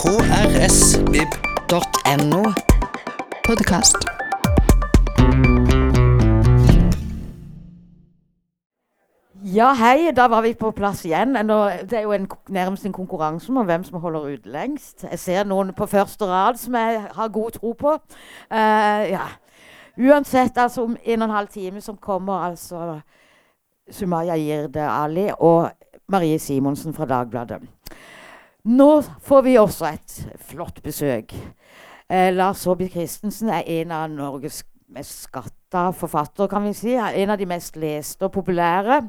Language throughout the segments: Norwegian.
krsvib.no. Podkast. Ja, hei. Da var vi på plass igjen. Nå, det er jo en, nærmest en konkurranse om hvem som holder ut lengst. Jeg ser noen på første rad som jeg har god tro på. Uh, ja. Uansett, altså om en og en halv time som kommer altså Sumaya Jirde Ali og Marie Simonsen fra Dagbladet. Nå får vi også et flott besøk. Eh, Lars Saabye Christensen er en av Norges mest skatta forfattere, kan vi si. En av de mest leste og populære.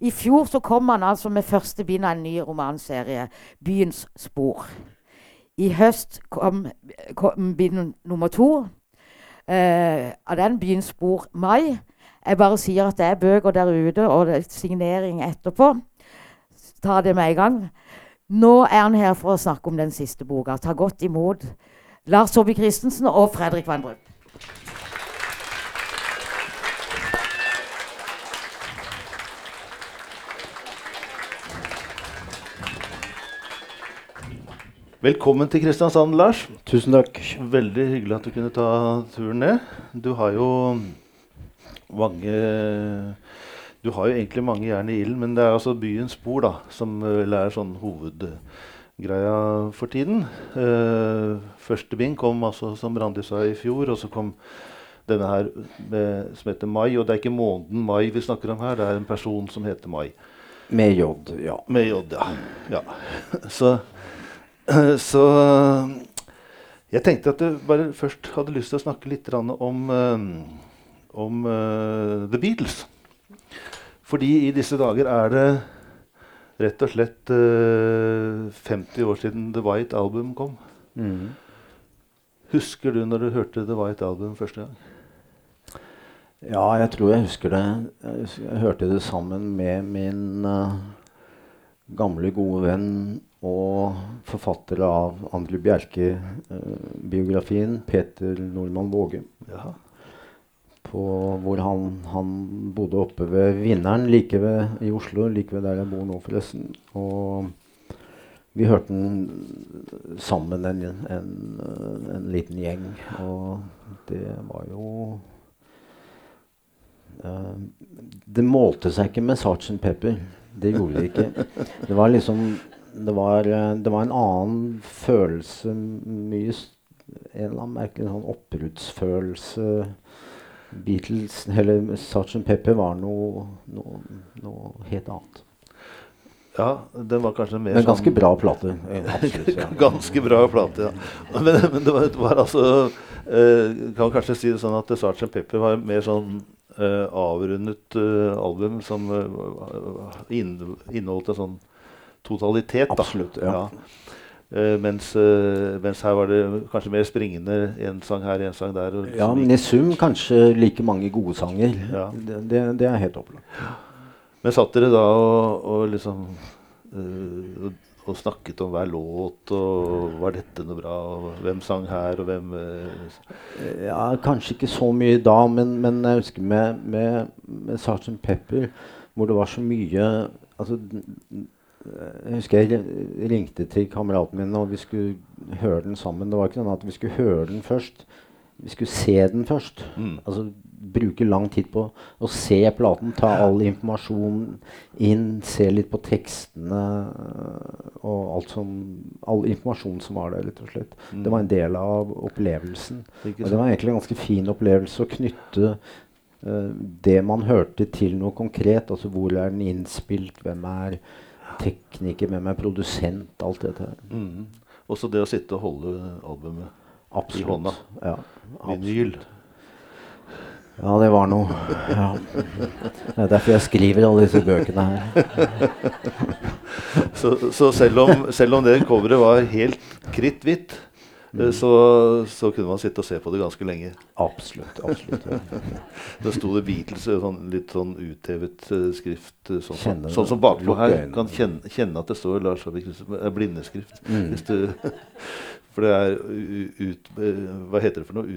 I fjor så kom han altså med første bind av en ny romanserie, 'Byens spor'. I høst kom, kom bind nummer to eh, av den, 'Byens spor', mai. Jeg bare sier at det er bøker der ute, og det er signering etterpå. Ta det med en gang. Nå er han her for å snakke om den siste boka. Ta godt imot Lars Saabye Christensen og Fredrik Vandrup. Velkommen til Kristiansand, Lars. Tusen takk. Veldig hyggelig at du kunne ta turen ned. Du har jo mange Du har jo egentlig mange jern i ilden, men det er altså byens spor da, som vel er sånn hovedgreia for tiden. Uh, første bind kom altså, som Randi sa, i fjor, og så kom denne her med, som heter Mai. Og det er ikke måneden mai vi snakker om her, det er en person som heter Mai. Med J, ja. Med J, ja. ja. Så Så jeg tenkte at du bare først hadde lyst til å snakke litt om, om uh, The Beatles. Fordi i disse dager er det rett og slett uh, 50 år siden The White Album kom. Mm. Husker du når du hørte The White Album første gang? Ja, jeg tror jeg husker det. Jeg, husker, jeg hørte det sammen med min uh, gamle, gode venn og forfatter av André Bjerke-biografien, uh, Peter Nordmann Våge. Ja. På, hvor han, han, bodde oppe ved Vinneren like ved, i Oslo, like ved der jeg bor nå, forresten. Og vi hørte den sammen, en, en, en liten gjeng. Og det var jo uh, Det målte seg ikke med Sergeant Pepper. Det gjorde det ikke. Det var liksom det var, eh, det var, en annen følelse mye En eller annen merkelig sånn oppbruddsfølelse. Beatles, eller Sgt. Pepper var noe, noe, noe, helt annet. Ja, den var kanskje mer Men ganske sånn bra plate. Absolutt, ja. ganske bra plate, ja. Men, men det, var, det, var, altså eh, Kan kanskje si det sånn at Sgt. Pepper var mer sånn eh, avrundet eh, album som inn, inneholdt en sånn totalitet. Da. Absolutt, ja. ja. Uh, mens, uh, mens, her var det kanskje mer springende. En sang her, en sang der. ja, men i sum kanskje like mange gode sanger. Ja. Det, det, det, er helt opplagt. Men satt dere da og, og liksom uh, og snakket om hver låt, og var dette noe bra, og hvem sang her, og hvem Ja, kanskje ikke så mye da, men, men jeg husker med, med, med Sgt. Pepper, hvor det var så mye altså, jeg husker jeg ringte til kameraten min og vi skulle høre den sammen. Det var ikke sånn at vi skulle høre den først. Vi skulle se den først. Mm. Altså Bruke lang tid på å se platen, ta all informasjon inn, se litt på tekstene og alt som, all informasjon som var der, rett og slett. Mm. Det var en del av opplevelsen. Og det var egentlig en ganske fin opplevelse å knytte uh, det man hørte, til noe konkret. Altså hvor er den innspilt, hvem er tekniker med meg, produsent, alt dette her. Mm. Også det å sitte og holde albumet absolutt. i hånda. Ja, Vinyl. Ja, det var noe. Ja. Det er derfor jeg skriver alle disse bøkene her. så, så selv, om, selv, om, det coveret var helt kritthvitt, Mm. Så, så, kunne man sitte og se på det ganske lenge. Absolutt. absolutt. Da sto det Beatles sånn, litt sånn uthevet uh, skrift. Sånn, sånn, sånn, som bakpå her. Kan kjenne, kjenne, at det står Lars er blindeskrift. Mm. Hvis du, for det er ut, Hva heter det for noe?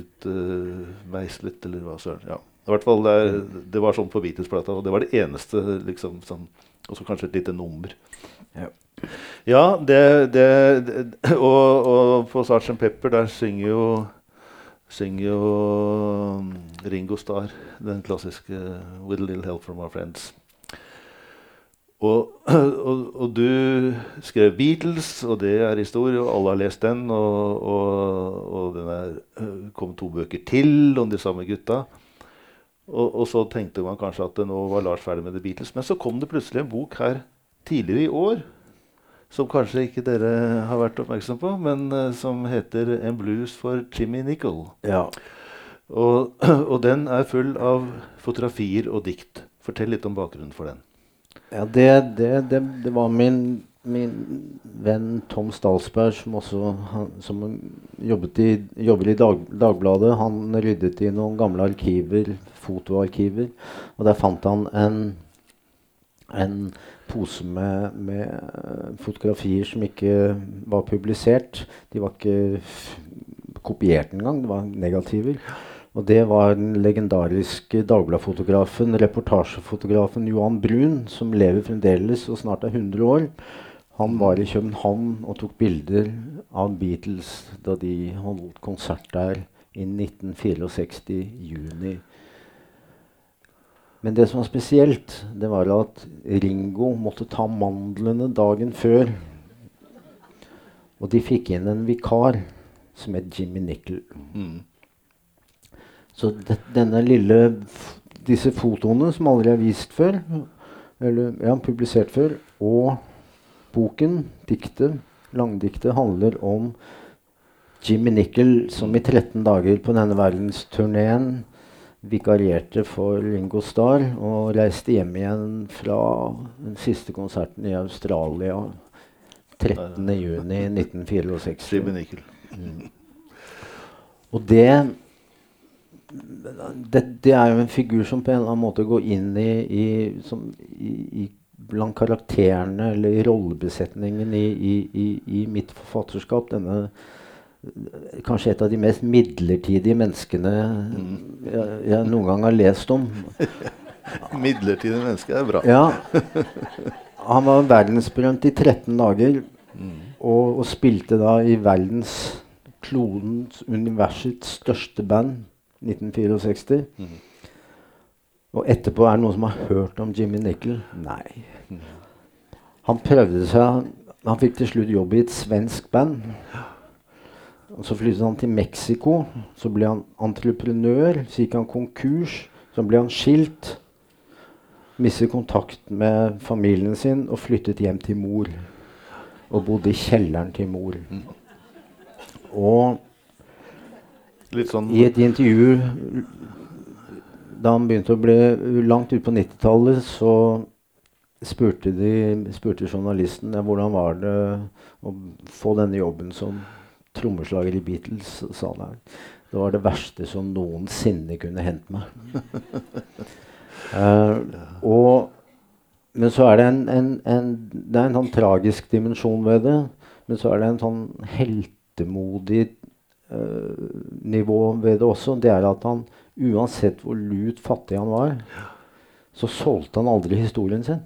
Utmeislet, eller hva søren. Ja. I hvert fall det, er, det var sånn på Beatles-plata, og det var det eneste. liksom sånn, Og så kanskje et lite nummer. Ja. Ja, det, det, og, og på Sgt. Pepper der synger jo synger jo um, Ringo Starr den klassiske 'With a Little Help From Our Friends'. Og, og, og, du skrev Beatles, og det er historie, og alle har lest den. Og, og den er, kom to bøker til om de samme gutta. Og, så tenkte man kanskje at nå var Lars ferdig med The Beatles. Men så kom det plutselig en bok her tidligere i år som kanskje ikke dere har vært oppmerksom på, men uh, som heter 'En blues for Jimmy Nicol'. Ja. Og, og, den er full av fotografier og dikt. Fortell litt om bakgrunnen for den. Ja, Det, det, det, det var min, min, venn Tom Stalsberg, som også han, som jobbet i, jobber i Dag, Dagbladet. Han ryddet i noen gamle arkiver, fotoarkiver, og der fant han en, en pose med, med, fotografier som ikke var publisert. De var ikke kopiert engang. Det var negativer. Og det var den legendariske Dagbladet-fotografen, reportasjefotografen Johan Brun, som lever fremdeles og snart er 100 år. Han var i København og tok bilder av Beatles da de holdt konsert der i 1964, juni men det som var spesielt, det var at Ringo måtte ta mandlene dagen før. Og de fikk inn en vikar som het Jimmy Nickel. Mm. Så det, denne lille Disse fotoene som aldri er vist før, eller ja, publisert før, og boken, diktet, langdiktet, handler om Jimmy Nickel som i 13 dager på denne verdensturneen vikarierte for Ringo Starr og reiste hjem igjen fra den siste konserten i Australia 13.6.1964. Mm. Og det, det, det er jo en figur som på en eller annen måte går inn i, i, som, i, i blant karakterene eller i rollebesetningen i, i, mitt forfatterskap. Denne kanskje et av de mest midlertidige menneskene jeg, jeg noen gang har lest om. Midlertidige mennesker er bra. Ja. Han var verdensberømt i 13 dager. Og, og, spilte da i verdens klodens, universets største band, 1964. Og etterpå er det noen som har hørt om Jimmy Nickel? Nei. Han prøvde seg Han fikk til slutt jobb i et svensk band. Så flyttet han til Mexico. Så ble han entreprenør. Så gikk han konkurs. Så ble han skilt. Mistet kontakt med familien sin og flyttet hjem til mor. Og bodde i kjelleren til mor. Og sånn i et intervju da han begynte å bli langt ut på 90-tallet, så spurte, de, spurte journalisten ja, hvordan var det å få denne jobben som trommeslager i Beatles, sa han. Det var det verste som noensinne kunne hendt meg. uh, og, men så er det en, en, en, det er en sånn tragisk dimensjon ved det. Men så er det en sånn heltemodig uh, nivå ved det også. Det er at han, uansett hvor lut fattig han var, så solgte han aldri historien sin.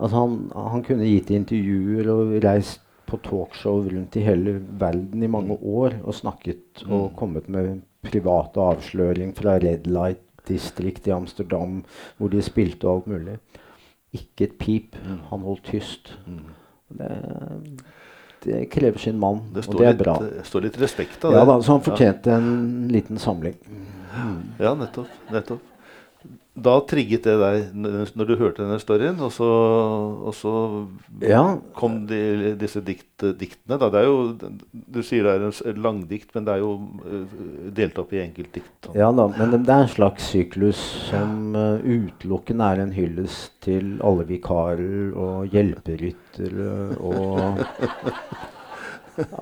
Altså han, han kunne gitt intervjuer og reist på talkshow rundt i hele verden i mange mm. år og snakket og mm. kommet med private avsløring fra Red Light District i Amsterdam, hvor de spilte og alt mulig. Ikke et pip. Mm. Han holdt tyst. Det, det krever sin mann, og det er bra. Det står litt respekt av det. Ja, da, så han fortjente ja. en liten samling. Mm. Ja, nettopp. nettopp da trigget det deg når du hørte denne storyen, og så, og så ja. kom de, disse dikt, diktene. Da. Det er jo, du sier det er en langdikt, men det er jo uh, delt opp i enkeltdikt. Ja da, men det, er en slags syklus som uh, utelukkende er en hyllest til alle vikarer og hjelperyttere og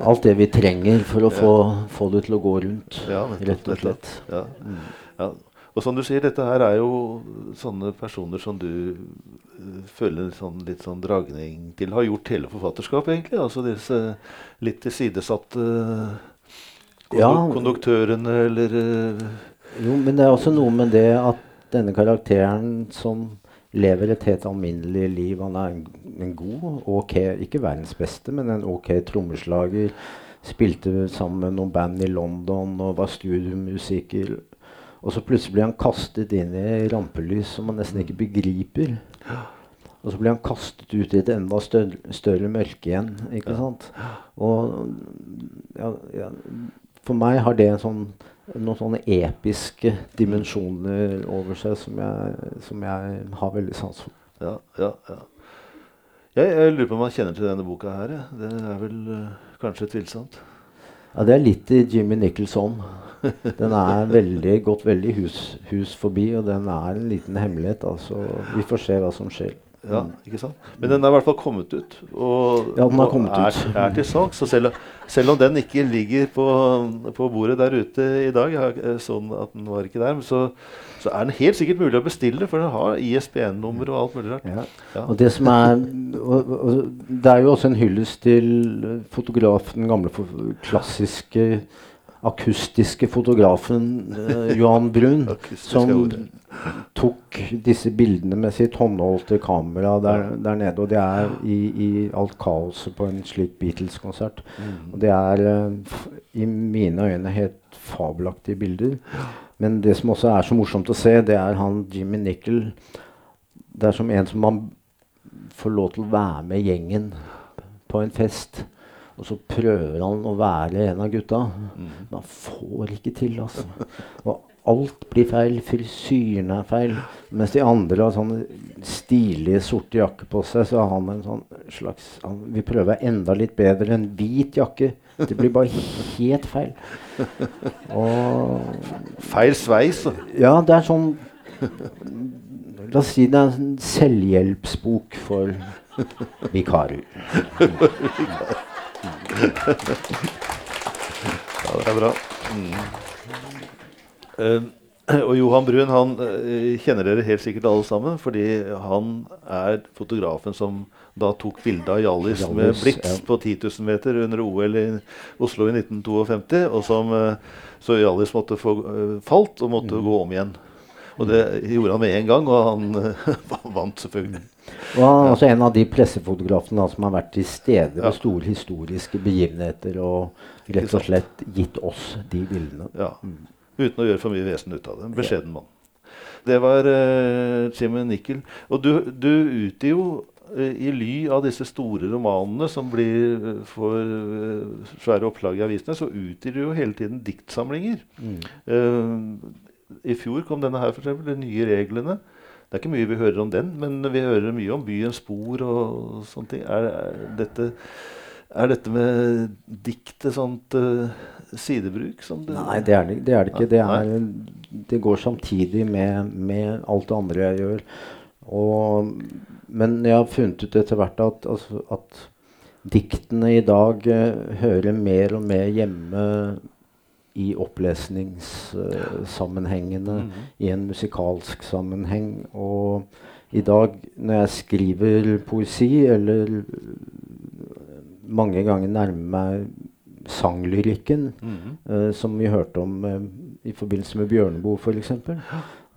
alt det vi trenger for å få, få det til å gå rundt, ja, rett og slett. Ja. Mm. ja. Og som du sier, dette her er jo sånne personer som du uh, føler sånn, litt sånn dragning til. Har gjort hele forfatterskapet, egentlig. Altså disse litt tilsidesatte uh, ja. konduktørene, eller uh, Jo, men det er også noe med det at denne karakteren som lever et helt alminnelig liv. Han er en, en god, ok, ikke verdens beste, men en ok trommeslager. Spilte sammen med noen band i London og var studiomusiker. Og så plutselig blir han kastet inn i rampelys som man nesten ikke begriper. Og så blir han kastet ut i et enda større, større mørke igjen. ikke sant? Og ja, ja, for meg har det en sånn noen sånne episke dimensjoner over seg som jeg, som jeg har veldig sans for. Ja, ja, ja. Jeg, jeg lurer på om man kjenner til denne boka her. Det er vel uh, kanskje tvilsomt? Ja, det er litt i Jimmy Nicholson. Den er veldig, gått veldig hus, hus forbi, og den er en liten hemmelighet. Altså, vi får se hva som skjer. Ja, ikke sant? Men den er i hvert fall kommet ut. Og, Ja, den er, kommet er, ut. er til salgs. Så selv, selv om den ikke ligger på, på bordet der ute i dag, sånn at den var ikke der, så, så er den helt sikkert mulig å bestille, for den har ISBN-nummer og alt mulig rart. Ja. Ja. Og det som er og, og, Det er jo også en hyllest til fotografen, den gamle klassiske akustiske fotografen eh, Johan Brun, som tok disse bildene med sitt håndholdte kamera der, der nede. Og det er i, i alt kaoset på en slik Beatles-konsert. Mm. Og det er eh, i mine øyne helt fabelaktige bilder. Men det som også er så morsomt å se, det er han Jimmy Nickel. Det er som en som man får lov til å være med gjengen på en fest. Og så prøver han å være en av gutta. Mm. Men han får ikke til, altså. Og alt blir feil. Frisyren er feil. Mens de andre har sånne stilige, sorte jakker på seg, så har han en sånn slags han vil prøve enda litt bedre. En hvit jakke. Det blir bare helt feil. Og Feil sveis. ja, det er sånn La oss si det er en selvhjelpsbok for vikarer. Ja, det er bra. Mm. Eh, og Johan Brun han eh, kjenner dere helt sikkert alle sammen, fordi han er fotografen som da tok bilde av Hjallis med blits ja. på 10 000 meter under OL i Oslo i 1952. Og som, eh, så Hjallis måtte få eh, falt og måtte Mm. gå om igjen. Og det gjorde han med en gang, og han vant selvfølgelig. Og han er også en av de pressefotografene da, som har vært til stede Ja. ved store historiske begivenheter og rett og slett gitt oss de bildene. Ja. Uten å gjøre for mye vesen ut av det. En beskjeden mann. Det var uh, Jimmy Nickel. Og du, du utgir jo i ly av disse store romanene som blir uh, for eh, svære oppslag i avisene, så utgir du jo hele tiden diktsamlinger. Mm. Uh, I fjor kom denne her, eksempel, De nye reglene. Det er ikke mye vi hører om den, men vi hører mye om byens spor og sånne ting. Er, er, dette, er dette med dikt et sånt uh, sidebruk? Som det, Nei, det er det, det, er det ikke. Det, er, det går samtidig med, med alt det andre jeg gjør. Og, men jeg har funnet ut etter hvert at, altså, at diktene i dag eh, hører mer og mer hjemme i opplesningssammenhengene, Mhm. i en musikalsk sammenheng. Og i dag når jeg skriver poesi, eller mange ganger nærmer meg sanglyrikken, Mhm. eh, som vi hørte om eh, i forbindelse med Bjørneboe f.eks.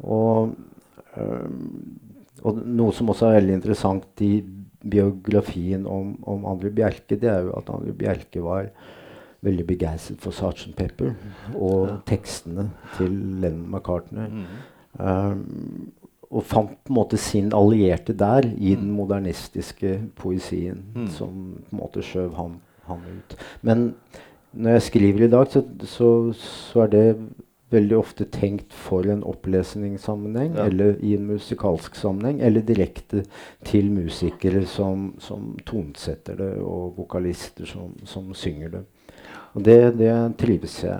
Og, eh, og noe som også er veldig interessant i biografien om, om André Bjerke, det er jo at André Bjerke var veldig begeistret for Sgt. Pepper og tekstene til Lennon McCartney. Mm. Um, og fant på en måte sin allierte der i den Mm. modernistiske poesien Mm. som på en måte skjøv han, han ut. Men når jeg skriver i dag, så, så, så er det veldig ofte tenkt for en opplesningssammenheng, Ja. eller i en musikalsk sammenheng, eller direkte til musikere som, som tonesetter det, og vokalister som, som synger det. Og det, det trives jeg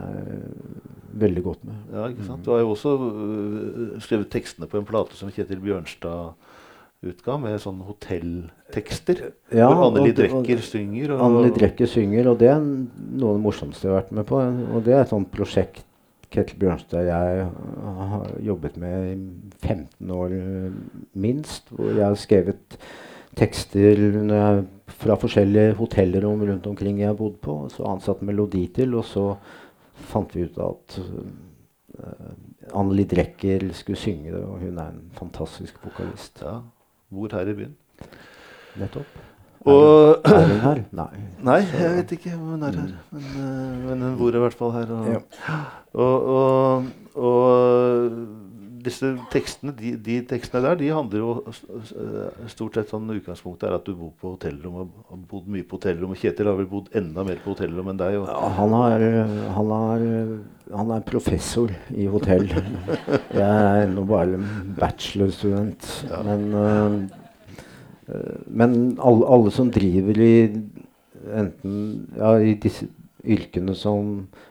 veldig godt med. Ja, ikke sant? Du har jo også øh, skrevet tekstene på en plate som Kjetil Bjørnstad utga, med sånne hotelltekster. Ja, hvor Anneli Drecker synger. Og, Anneli Drecker synger, og det er noe av det morsomste jeg har vært med på. Og det er et sånt prosjekt Ketil Bjørnstad jeg har jobbet med i 15 år eh, minst. Hvor jeg har skrevet tekster fra forskjellige hotellrom rundt omkring jeg har bodd på. Så ansatt melodi til, og så fant vi ut at uh, Anneli Drecker skulle synge det, og hun er en fantastisk vokalist. Ja. Hvor her i byen. Nettopp. Og Er hun her? Nei. Nei, jeg vet ikke om hun er her. Men, eh, men hun bor i hvert fall her. Og, Ja. og, og, og disse tekstene, de, de tekstene der, de handler jo eh, stort sett sånn Utgangspunktet er at du bor på hotellrom og har bodd mye på hotellrom. Og Kjetil har vel bodd enda mer på hotellrom enn deg. Ja, han, er, han, er, han er professor i hotell. Jeg er ennå bare en bachelorstudent. Ja. Men, øh, men alle, alle som driver i enten ja, i disse yrkene som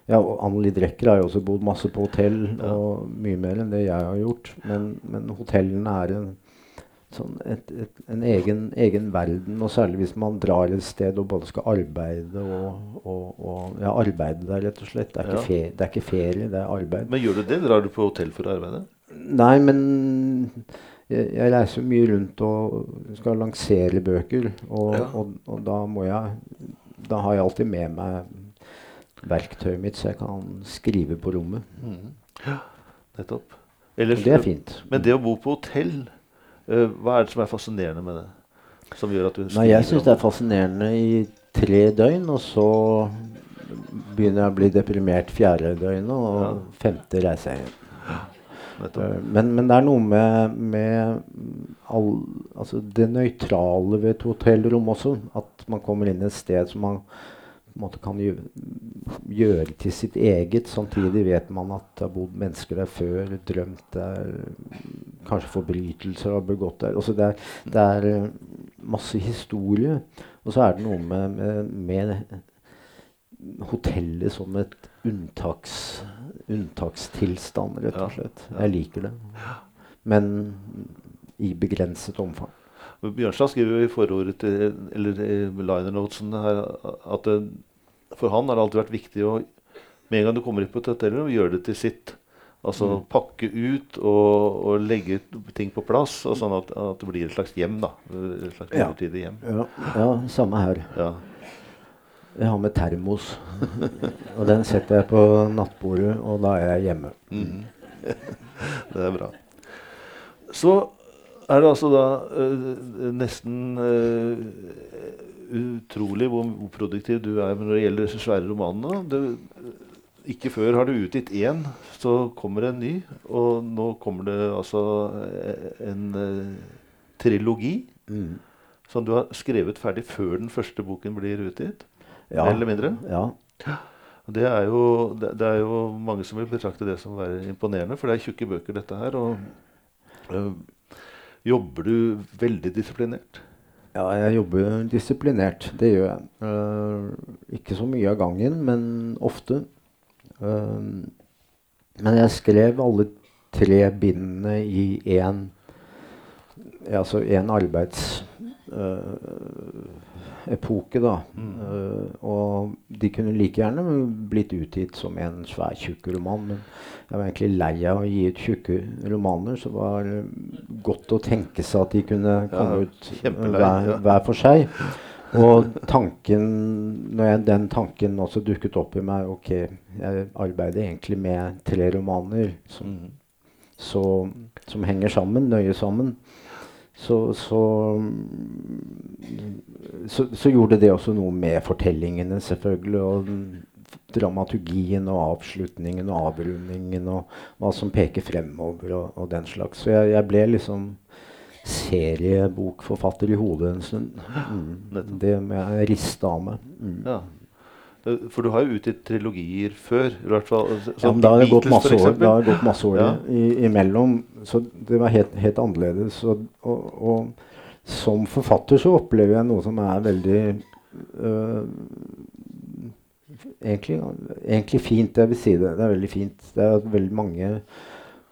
ja, Anneli Drecker har jo også bodd masse på hotell, Ja. og mye mer enn det jeg har gjort. Men, men hotellene er en, sånn et, et, en egen, egen verden, og særlig hvis man drar et sted og både skal arbeide og, og, og ja, arbeide der, rett og slett. Det er, Ja. ferie, det er ikke ferie, det er arbeid. men gjør du det? Drar du på hotell for å arbeide? Nei, men jeg, jeg reiser mye rundt og skal lansere bøker, og, Ja. og, og da må jeg Da har jeg alltid med meg verktøyet mitt, så jeg kan skrive på rommet. Mm. Ja, nettopp. Ellers, det er fint. Men det å bo på hotell, uh, hva er det som er fascinerende med det? Som gjør at du Nei, jeg syns det er fascinerende i tre døgn, og så begynner jeg å bli deprimert fjerde døgnet, og Ja. femte reiser jeg hjem. Eh, Men, men det er noe med, med all, altså det nøytrale ved et hotellrom også. At man kommer inn et sted som man måte kan gjøre, gjøre til sitt eget. Samtidig vet man at det har bodd mennesker der før, drømt der, kanskje forbrytelser har begått der. Altså det, er, det er eh, masse historie. Og så er det noe med, med, med hotellet som et unntaks, unntakstilstand, rett og slett. Jeg liker det. Men i begrenset omfang. Bjørnstad skriver i forordet til eller i liner notesen her at det, for han har det alltid vært viktig å med en gang du kommer inn på et hotell, gjøre det til sitt. Altså Mm. pakke ut og, og legge ting på plass, og sånn at, at det blir et slags hjem. da. Et slags Ja. hjem. Ja, ja samme her. Ja. Jeg har med termos. og den setter jeg på nattbordet, og da er jeg hjemme. Mhm. det er bra. Så er det altså da øh, nesten øh, utrolig hvor produktiv du er når det gjelder disse svære romanene. Det, ikke før har du utgitt én, så kommer det en ny. Og nå kommer det altså eh, en øh, trilogi Mm. som du har skrevet ferdig før den første boken blir utgitt. Ja. Mer eller mindre. Ja. Det er, jo, det, det er jo mange som vil betrakte det som være imponerende, for det er tjukke bøker, dette her. Og øh, jobber du veldig disiplinert? Ja, jeg jobber disiplinert. Det gjør jeg. Uh, ikke så mye av gangen, men ofte. Uh, men jeg skrev alle tre bindene i én Altså én arbeidsepoke, da. Mm. Uh, og de kunne like gjerne blitt utgitt som en svær, tjukk roman. Men jeg var egentlig lei av å gi ut tjukke romaner, så var det godt å tenke seg at de kunne komme ut eh, hver, ja. hver for seg. Og tanken, når jeg, den tanken også dukket opp i meg Ok, jeg arbeider egentlig med tre romaner som, mm. så, som henger sammen, nøye sammen. Så, så, så, så gjorde det også noe med fortellingene, selvfølgelig. Og dramaturgien og avslutningen og avrundingen og hva som peker fremover og, og den slags. Så jeg, jeg ble liksom seriebokforfatter i hodet en stund. Mm. Det må jeg riste av meg. Mm. Ja. For du har jo utgitt trilogier før. i hvert fall. Ja, men da har det gått masse år, da har det gått masse år Ja. i, imellom. Så det var helt, helt annerledes. Og, og, og som forfatter så opplever jeg noe som er veldig øh, egentlig, egentlig fint, jeg vil si det. Det er veldig fint. Det er veldig mange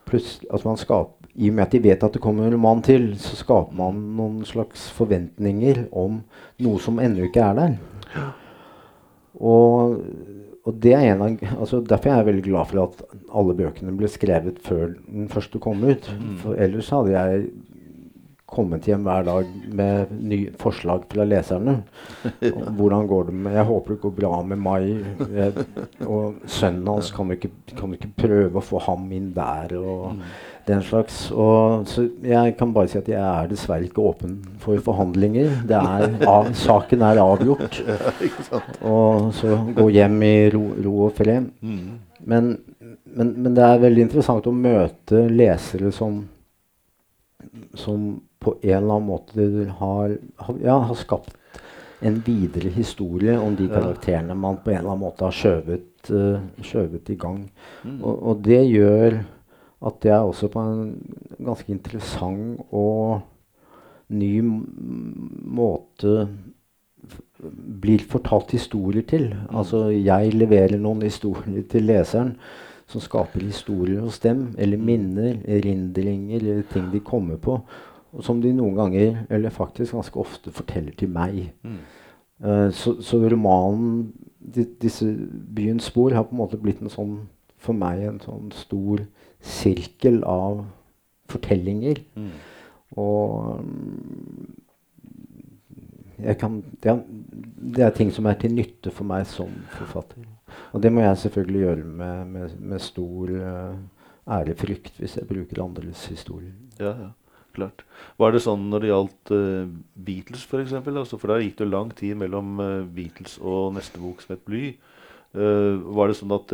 pluss at man skaper I og med at de vet at det kommer en roman til, så skaper man noen slags forventninger om noe som ennå ikke er der. Og, og det er en av, altså Derfor er jeg veldig glad for at alle bøkene ble skrevet før den første kom ut. Mm. For ellers hadde jeg kommet hjem hver dag med nye forslag fra leserne. Hvordan går det med Jeg håper det går bra med Mai. Jeg, og sønnen hans, kan du, ikke, kan du ikke prøve å få ham inn der? Og den slags. Og, så jeg kan bare si at jeg er dessverre ikke åpen for forhandlinger. Det er, av, saken er avgjort. Og så gå hjem i ro, ro og fred. Men, men, men det er veldig interessant å møte lesere som som på en eller annen måte har, har, ja, har skapt en videre historie om de karakterene man på en eller annen måte har skjøvet, uh, skjøvet i gang. Og, og, det gjør at jeg også på en ganske interessant og ny måte blir fortalt historier til. Altså jeg leverer noen historier til leseren som skaper historier hos dem, eller minner, erindringer, eller ting de kommer på. Og som de noen ganger, eller faktisk ganske ofte, forteller til meg. Mm. Uh, så, så, romanen, disse byens spor, har på en måte blitt en sånn, for meg en sånn stor sirkel av fortellinger. Mm. Og jeg kan, det, er, det, er, ting som er til nytte for meg som forfatter. Og det må jeg selvfølgelig gjøre med, med, med stor uh, ærefrykt hvis jeg bruker andres historier. Ja, ja, klart. Var det sånn når det gjaldt uh, Beatles, f.eks.? For, altså, for da gikk det lang tid mellom uh, Beatles og neste bok som het Bly. var det sånn at,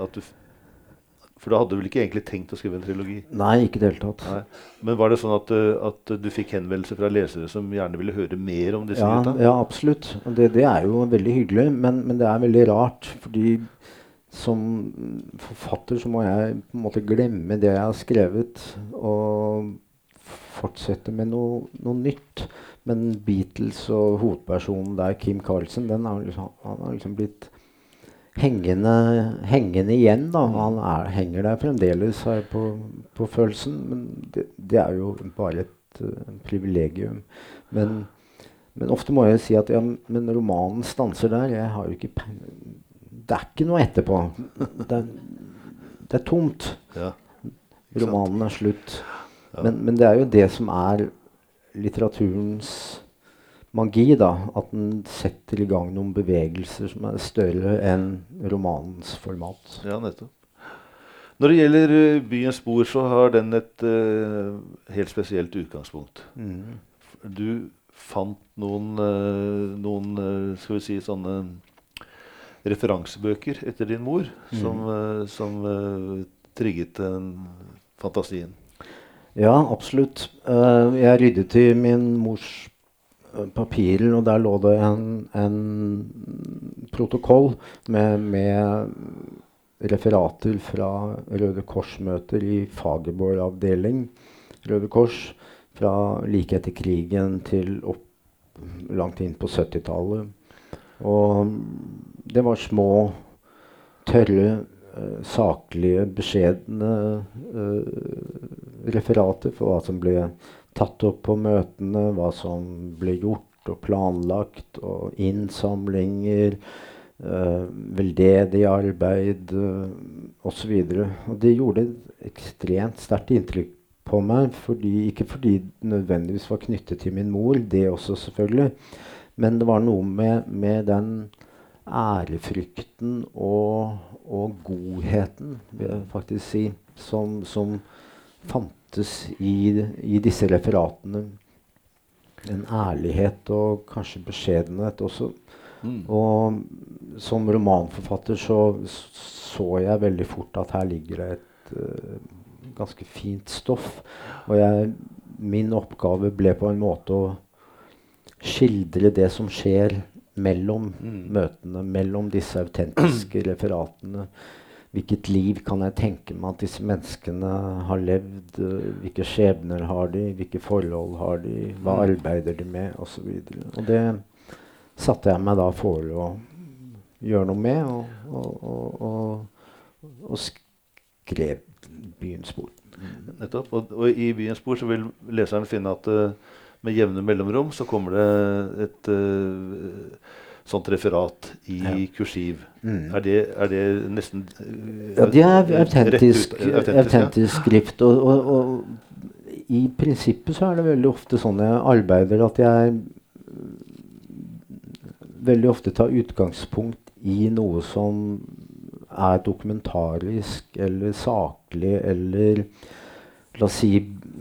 at du for da hadde du vel ikke egentlig tenkt å skrive en trilogi? Nei, ikke i det hele tatt. Nei. Men var det sånn at, eh, at, du fikk henvendelser fra lesere som gjerne ville høre mer om disse ja, gutta? Ja, absolutt. Det, det, er jo veldig hyggelig, men, men, det er veldig rart. Fordi som forfatter så må jeg på en måte glemme det jeg har skrevet, og fortsette med noe, noe nytt. Men Beatles og hovedpersonen der, Kim Carlsen, den har liksom, han har liksom blitt hengende, hengende igjen. da. Han er, henger der fremdeles her på, på følelsen. Men det, det, er jo bare et uh, privilegium. Men, men, ofte må jeg si at ja, men romanen stanser der. Jeg har jo ikke Det er ikke noe etterpå. Det er, det er tomt. Ja, romanen er slutt. Ja. Men, men det er jo det som er litteraturens magi. da, At den setter i gang noen bevegelser som er større enn romanens format. Ja, nettopp. Når det gjelder uh, byens spor, så har den et uh, helt spesielt utgangspunkt. Mm. Du fant noen, uh, noen skal vi si, sånne referansebøker etter din mor mm. som, som trigget den fantasien. Ja, absolutt. jeg ryddet i min mors papirer, og der lå det en, en protokoll med, med, referater fra Røde Kors-møter i Fagerborg avdeling Røde Kors fra like etter krigen til opp langt inn på 70-tallet. Og det var små, tørre, uh, saklige, beskjedne uh, referater for hva som ble tatt opp på møtene, hva som ble gjort og planlagt, og innsamlinger, eh, veldedig arbeid eh, osv. Det gjorde et ekstremt sterkt inntrykk på meg, fordi, ikke fordi det nødvendigvis var knyttet til min mor, det også selvfølgelig, men det var noe med, med den ærefrykten og, og, godheten, vil jeg faktisk si, som, som fantes fantes i, i disse referatene en ærlighet og kanskje beskjedenhet også. Mm. Og som romanforfatter så så jeg veldig fort at her ligger det et uh, ganske fint stoff. Og jeg, min oppgave ble på en måte å skildre det som skjer mellom mm. møtene, mellom disse autentiske referatene. Hvilket liv kan jeg tenke meg at disse menneskene har levd? Hvilke skjebner har de? Hvilke forhold har de? Hva mm. arbeider de med? Og, så og det satte jeg meg da for å gjøre noe med, og, og, og, og skrev 'Byens spor'. Nettopp. Og, i 'Byens spor' så vil leseren finne at uh, med jevne mellomrom så kommer det et uh, sånt referat i ja. kursiv. Mm. Er, det, er, det, nesten uh, Ja, det er autentisk, autentisk, autentisk skrift. Og, og, og, i prinsippet så er det veldig ofte sånn jeg arbeider at jeg veldig ofte tar utgangspunkt i noe som er dokumentarisk eller saklig eller La oss si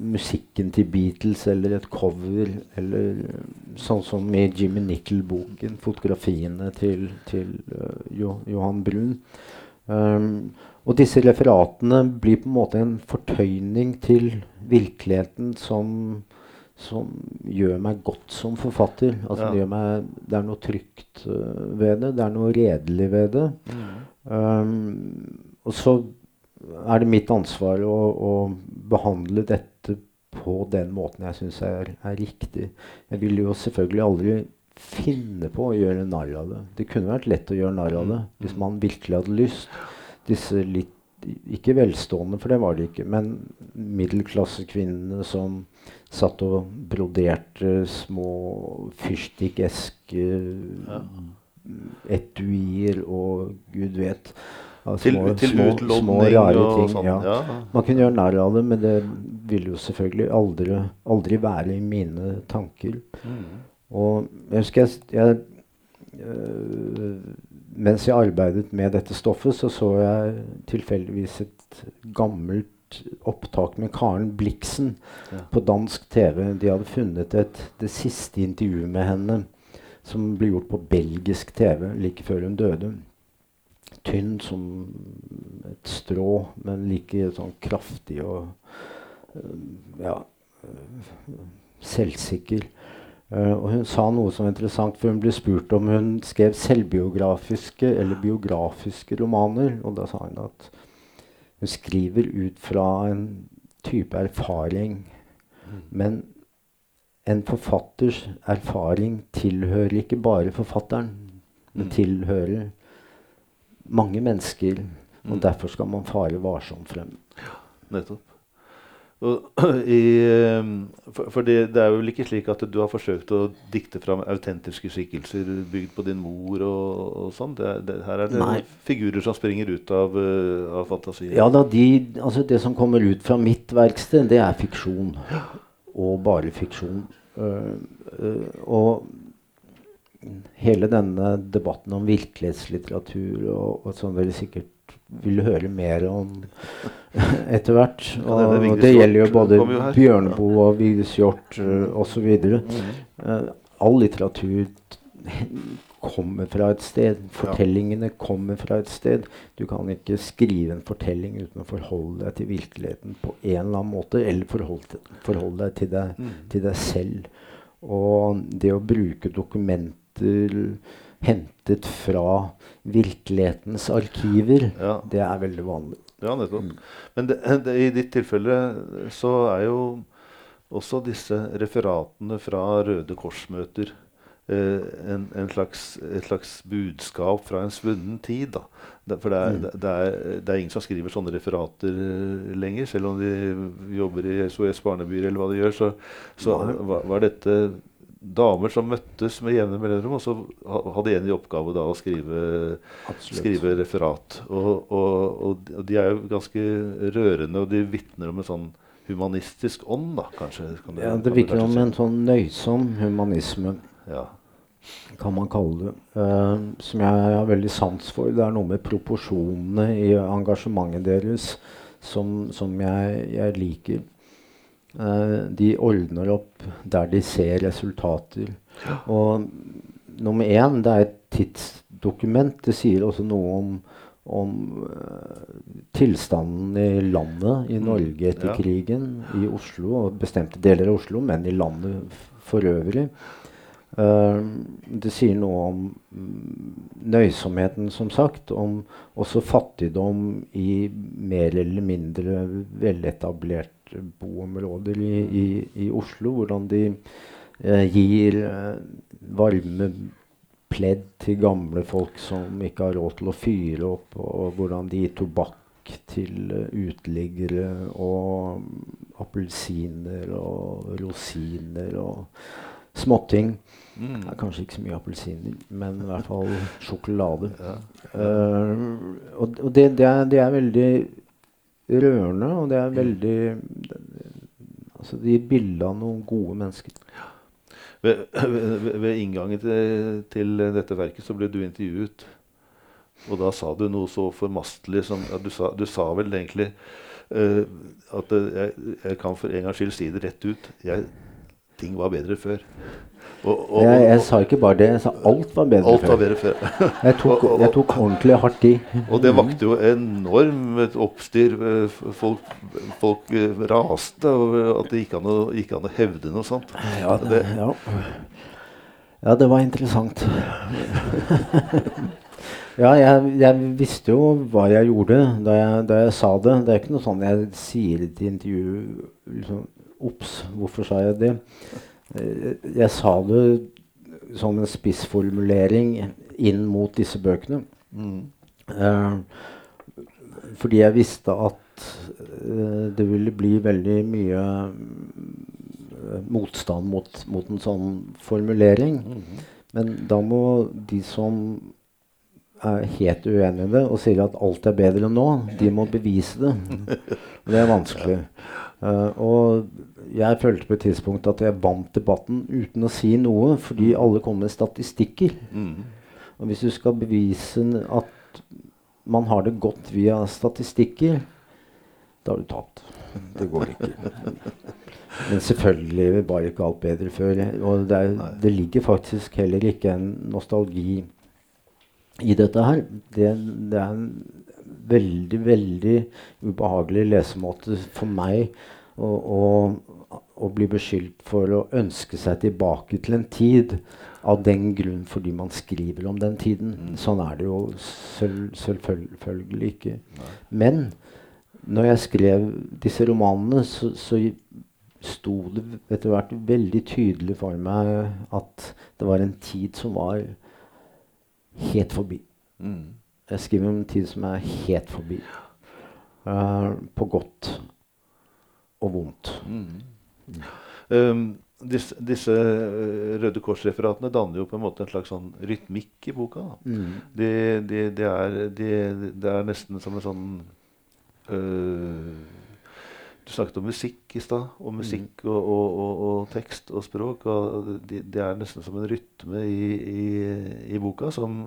musikken til Beatles eller et cover eller sånn som i Jimmy Nickel-boken, fotografiene til, til uh, jo, Johan Brun. Um, og disse referatene blir på en måte en fortøyning til virkeligheten som, som gjør meg godt som forfatter. Altså, Ja. det, meg, det er noe trygt uh, ved det. Det er noe redelig ved det. Um, og så er det mitt ansvar å, å behandle dette på den måten jeg syns er, er riktig. Jeg ville jo selvfølgelig aldri finne på å gjøre narr av det. Det kunne vært lett å gjøre narr av det hvis man virkelig hadde lyst. Disse litt ikke velstående, for det var de ikke, men middelklassekvinnene som satt og broderte små fyrstikkeske Ja. etuier og gud vet. Ja, Til, små, til små, små, rare ting. sånn. ja. Ja. Man kunne gjøre narr av det, men det ville jo selvfølgelig aldri, aldri være i mine tanker. Mm. Og jeg husker jeg, jeg øh, Mens jeg arbeidet med dette stoffet, så så jeg tilfeldigvis et gammelt opptak med Karen Blixen Ja. på dansk TV. De hadde funnet et, det siste intervjuet med henne som ble gjort på belgisk TV like før hun døde. Tynn som et strå, men like sånn kraftig og øh, ja, øh, selvsikker. Uh, og hun sa noe som var interessant, for hun ble spurt om hun skrev selvbiografiske eller biografiske romaner. Og da sa hun at hun skriver ut fra en type erfaring. Men en forfatters erfaring tilhører ikke bare forfatteren, men Mm. tilhører mange mennesker. Og Mm. derfor skal man fare varsomt frem. Nettopp. Og, i, eh, for for det, det er vel ikke slik at du har forsøkt å dikte fram autentiske skikkelser bygd på din mor og, og sånn? Er- her er det Nei. figurer som springer ut av, eh, av fantasien? Ja da, de, altså Det som kommer ut fra mitt verksted, det er fiksjon. Og bare fiksjon. Uh, uh, og hele denne debatten om virkelighetslitteratur og, og som dere sikkert vil høre mer om etter hvert. Det er Og det gjelder jo både. Bjørneboe og Vigdis Hjorth uh, osv. Mhm. Uh, all litteratur kommer fra et sted. Fortellingene kommer fra et sted. Du kan ikke skrive en fortelling uten å forholde deg til virkeligheten på en eller annen måte, eller forholde, forholde deg til deg, Mm. til deg selv. Og det å bruke dokumenter hentet fra virkelighetens arkiver, Ja. det er veldig vanlig. Ja, nettopp. Mm. Men det, det, i ditt tilfelle så er jo også disse referatene fra Røde Kors-møter eh, en, en slags, et slags budskap fra en svunnen tid. Da. For det er, Mm. det, det, er, det er ingen som skriver sånne referater eh, lenger, selv om de jobber i SOS Barnebyer eller hva de gjør. Så, så var, var dette damer som møttes med jevne mellomrom, og så hadde en i oppgave da å skrive skrive referat. Og, og, og, de- er jo ganske rørende, og de vitner om en sånn humanistisk ånd, da, kanskje? Kan Ja, det virker om si. en sånn nøysom humanisme. ja. kan man kalle det. Uh, som jeg har veldig sans for. Det er noe med proporsjonene i engasjementet deres som, som jeg, jeg liker. Eh, de ordner opp der de ser resultater. Og nummer én, det er et tidsdokument. Det sier også noe om, om eh, tilstanden i landet, i Mm, Norge etter ja. krigen, i Oslo og bestemte deler av Oslo, men i landet for øvrig. Uh, det sier noe om mm, nøysomheten, som sagt. Om også fattigdom i mer eller mindre veletablerte boområder i, i, i Oslo. Hvordan de eh, gir eh, varme pledd til gamle folk som ikke har råd til å fyre opp, og hvordan de gir tobakk til eh, uteliggere, og appelsiner og rosiner og småting. Mm. Kanskje ikke så mye appelsiner, men i hvert fall sjokolade. Ja. Uh, og og det, det, er, det er veldig rørende, og det er veldig Altså, de gir bilde av noen gode mennesker. Ved, ved, ved inngangen til, til dette verket så ble du intervjuet. Og da sa du noe så formastelig som ja, du, sa, du sa vel egentlig uh, at jeg, jeg kan for en gangs skyld si det rett ut. Jeg, ting var bedre før. Og, og, Jeg, jeg sa ikke bare det, jeg sa alt var bedre alt var bedre før. Jeg tok, jeg tok ordentlig hardt i. Og det vakte jo enormt oppstyr. Eh, Folk, folk eh, raste over at det gikk an å, gikk an å hevde noe sånt. Ja, det, ja. ja, det var interessant. ja, jeg, jeg visste jo hva jeg gjorde da jeg, da jeg sa det. Det er ikke noe sånn jeg sier i i intervju liksom, Ops, hvorfor sa jeg det? Eh, Jeg sa det som en spissformulering inn mot disse bøkene. mm, Eh, fordi jeg visste at eh, det ville bli veldig mye motstand mot, mot en sånn formulering. Mm. Men da må de som er helt uenige i det og sier at alt er bedre nå, de må bevise det. Og det er vanskelig. Eh, og jeg følte på et tidspunkt at jeg vant debatten uten å si noe, fordi alle kom med statistikker. Mm. Og hvis du skal bevise at man har det godt via statistikker, da har du tapt. Det går ikke. Men selvfølgelig var ikke alt bedre før. Og det, er, det ligger faktisk heller ikke en nostalgi i dette her. Det, det er en veldig, veldig ubehagelig lesemåte for meg og, å bli beskyldt for å ønske seg tilbake til en tid av den grunn fordi man skriver om den tiden. Mm. Sånn er det jo selv, selvfølgelig ikke. Men når jeg skrev disse romanene, så, så sto det etter hvert veldig tydelig for meg at det var en tid som var helt forbi. Mm. Jeg skriver om en tid som er helt forbi. Uh, på godt og vondt. Mm. Um, disse disse eh, Røde Kors-referatene danner jo på en måte en slags sånn rytmikk i boka. Mm. Det de, de er, de, det er nesten som en sånn øh, Du snakket om musikk i stad. Og musikk og, og, og, og tekst og språk. Og det de er nesten som en rytme i, i, i boka som,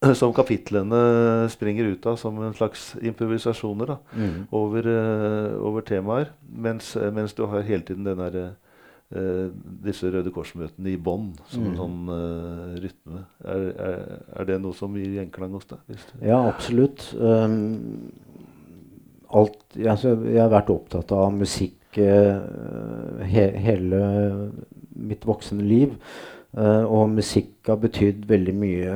som kapitlene springer ut av som en slags improvisasjoner da, Mm. over, uh, over temaer. Mens, mens du har hele tiden den derre øh, disse Røde Kors-møtene i bånn som en Mm. sånn uh, rytme. Er, er, er det noe som gir gjenklang hos deg? Ja, absolutt. Um, alt, altså, jeg har vært opptatt av musikk eh, he, hele mitt voksne liv. Eh, og musikk har betydd veldig mye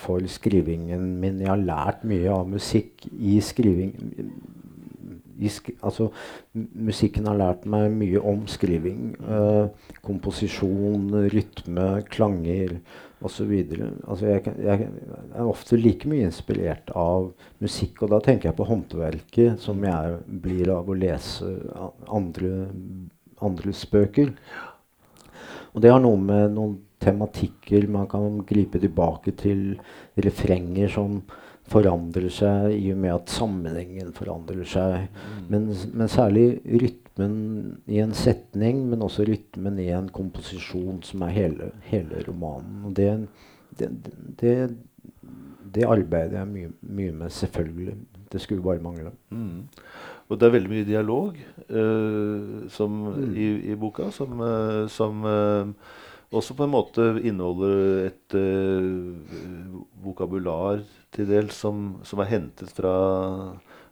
for skrivingen min. Jeg har lært mye av musikk i skriving. Sk altså, musikken har lært meg mye om skriving. Eh, komposisjon, rytme, klanger osv. Altså, jeg, jeg er ofte like mye inspirert av musikk, og da tenker jeg på håndverket som jeg blir av å lese andre, andres bøker. Og det har noe med noen tematikker man kan gripe tilbake til, refrenger som forandrer seg i og med at sammenhengen forandrer seg. Men, men særlig rytmen i en setning, men også rytmen i en komposisjon som er hele, hele romanen. Og det, det, det, det arbeider jeg mye, mye med, selvfølgelig. Det skulle bare mangle. Mm. Og det er veldig mye dialog uh, som, Mm. i, i boka som, uh, som uh, også på en måte inneholder et vokabular til dels som, som er hentet fra,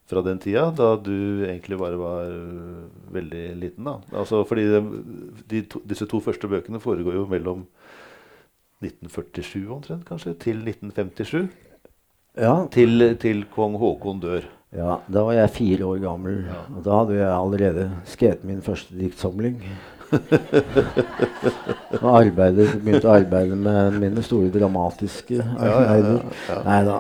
fra den tida, da du egentlig bare var veldig liten. da. Altså fordi de, de to, Disse to første bøkene foregår jo mellom 1947 omtrent, kanskje, til 1957. Ja, Til, til kong Haakon dør. Ja, da var jeg fire år gammel, og da hadde jeg allerede skrevet min første diktsamling. og arbeidet, begynte å arbeide med mine store dramatiske arbeider. Nei da.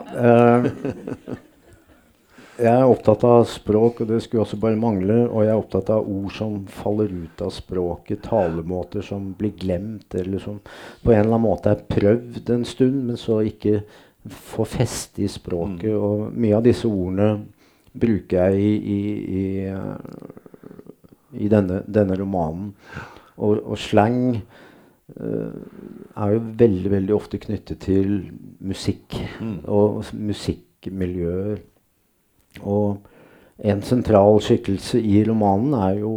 jeg er opptatt av språk, og det skulle også bare mangle. Og jeg er opptatt av ord som faller ut av språket, talemåter som blir glemt, eller som på en eller annen måte er prøvd en stund, men så ikke får feste i språket. Og mye av disse ordene bruker jeg i, i, i, eh, i denne, denne romanen. Og, og slang eh, er jo veldig, veldig ofte knyttet til musikk Mm. og musikkmiljøer. Og en sentral skikkelse i romanen er jo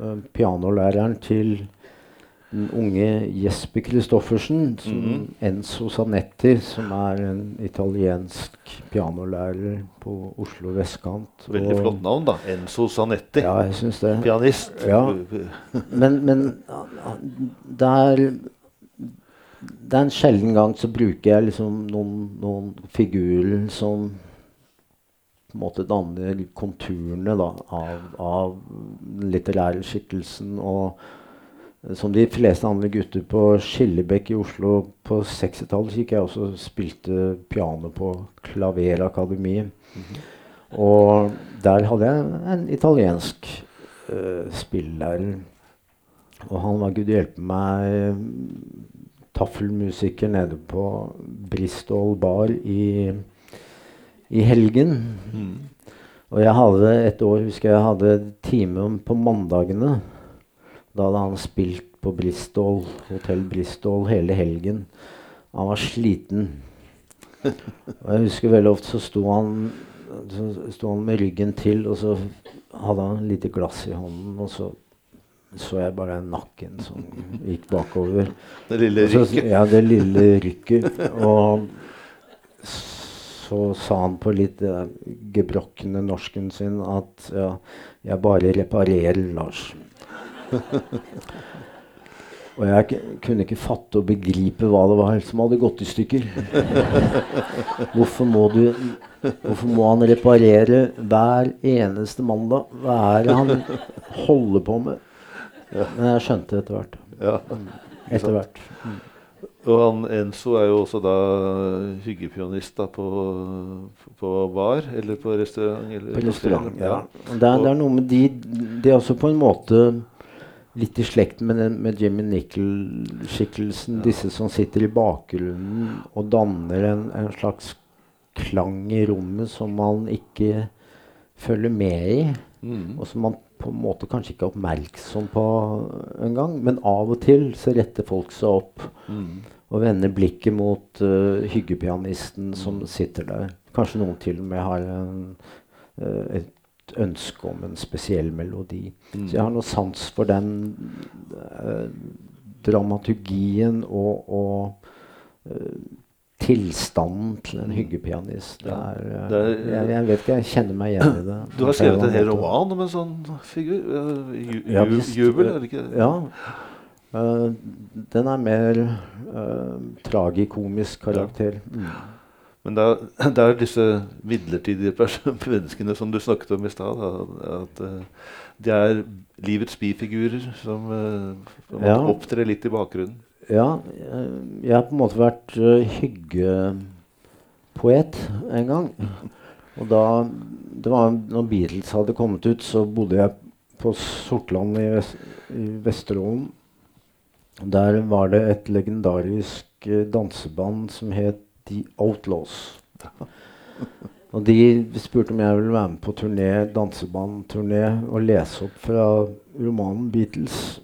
eh, pianolæreren til den unge Jesper Christoffersen, som Mhm. Enzo Sanetti, som er en italiensk pianolærer på Oslo vestkant. Veldig flott navn, da. Enzo Sanetti. Ja, jeg synes det. Pianist. Ja. Men, men det er Det er en sjelden gang så bruker jeg liksom noen, noen figurer som på en måte danner konturene da, av, av litterære skikkelsen. Og som de fleste andre gutter på Skillebekk i Oslo på 60-tallet gikk jeg også og spilte piano på Klaverakademiet. Og der hadde jeg en italiensk uh, spillelærer. Og han var gud hjelpe meg taffelmusiker nede på Bristol Bar i, i helgen. Mm. Og jeg hadde et år husker jeg hadde time på mandagene. Da hadde han spilt på Bristol, Hotell Bristol hele helgen. Han var sliten. Og jeg husker veldig ofte så sto han, så sto han med ryggen til, og så hadde han et lite glass i hånden, og så så jeg bare nakken som gikk bakover. Det lille rykket? så-. Ja, det lille rykket. Og så sa han på litt uh, gebrokkende norsken sin at ja, jeg bare reparerer, Lars. og jeg kunne ikke fatte og begripe hva det var som hadde gått i stykker. hvorfor, må du, hvorfor må han reparere hver eneste mandag? Hva er det han holder på med? Men jeg skjønte etter hvert. Ja. Etter hvert. Og han Enzo er jo også da hyggepionist da på, på bar eller på restaurant. Eller På restaurant, ja. ja. Det er, det er noe med de De er også på en måte litt i slekt med, den, med Jimmy Nickel-skikkelsen. Disse som sitter i bakgrunnen og danner en, en slags klang i rommet som man ikke følger med i. Mm. Og som man på en måte kanskje ikke er oppmerksom på engang. Men av og til så retter folk seg opp Mm. og vender blikket mot uh, hyggepianisten som sitter der. Kanskje noen til og med har en, uh, et ønske om en spesiell melodi. Mm. Så jeg har noe sans for den eh, dramaturgien og, og eh, tilstanden til en hyggepianist. Ja, er, eh, det er- jeg, jeg vet ikke, jeg kjenner meg igjen i det. Du har skrevet en hel roman om en sånn figur? Uh, Ju, Ja, ju, visst. jubel, er det ikke det? Ja. Uh, den er mer uh, tragikomisk karakter. Mm. Men det er, det er disse midlertidige menneskene som du snakket om i stad. At eh, de er livets bifigurer som uh, Ja. opptrer litt i bakgrunnen. Ja, eh, jeg har på en måte vært hyggepoet en gang. Og da det var når Beatles hadde kommet ut, så bodde jeg på Sortland i, Vest, i Vesterålen. Der var det et legendarisk eh, danseband som het The Outlaws. Og de spurte om jeg ville være med på turné, dansebandturné og lese opp fra romanen Beatles.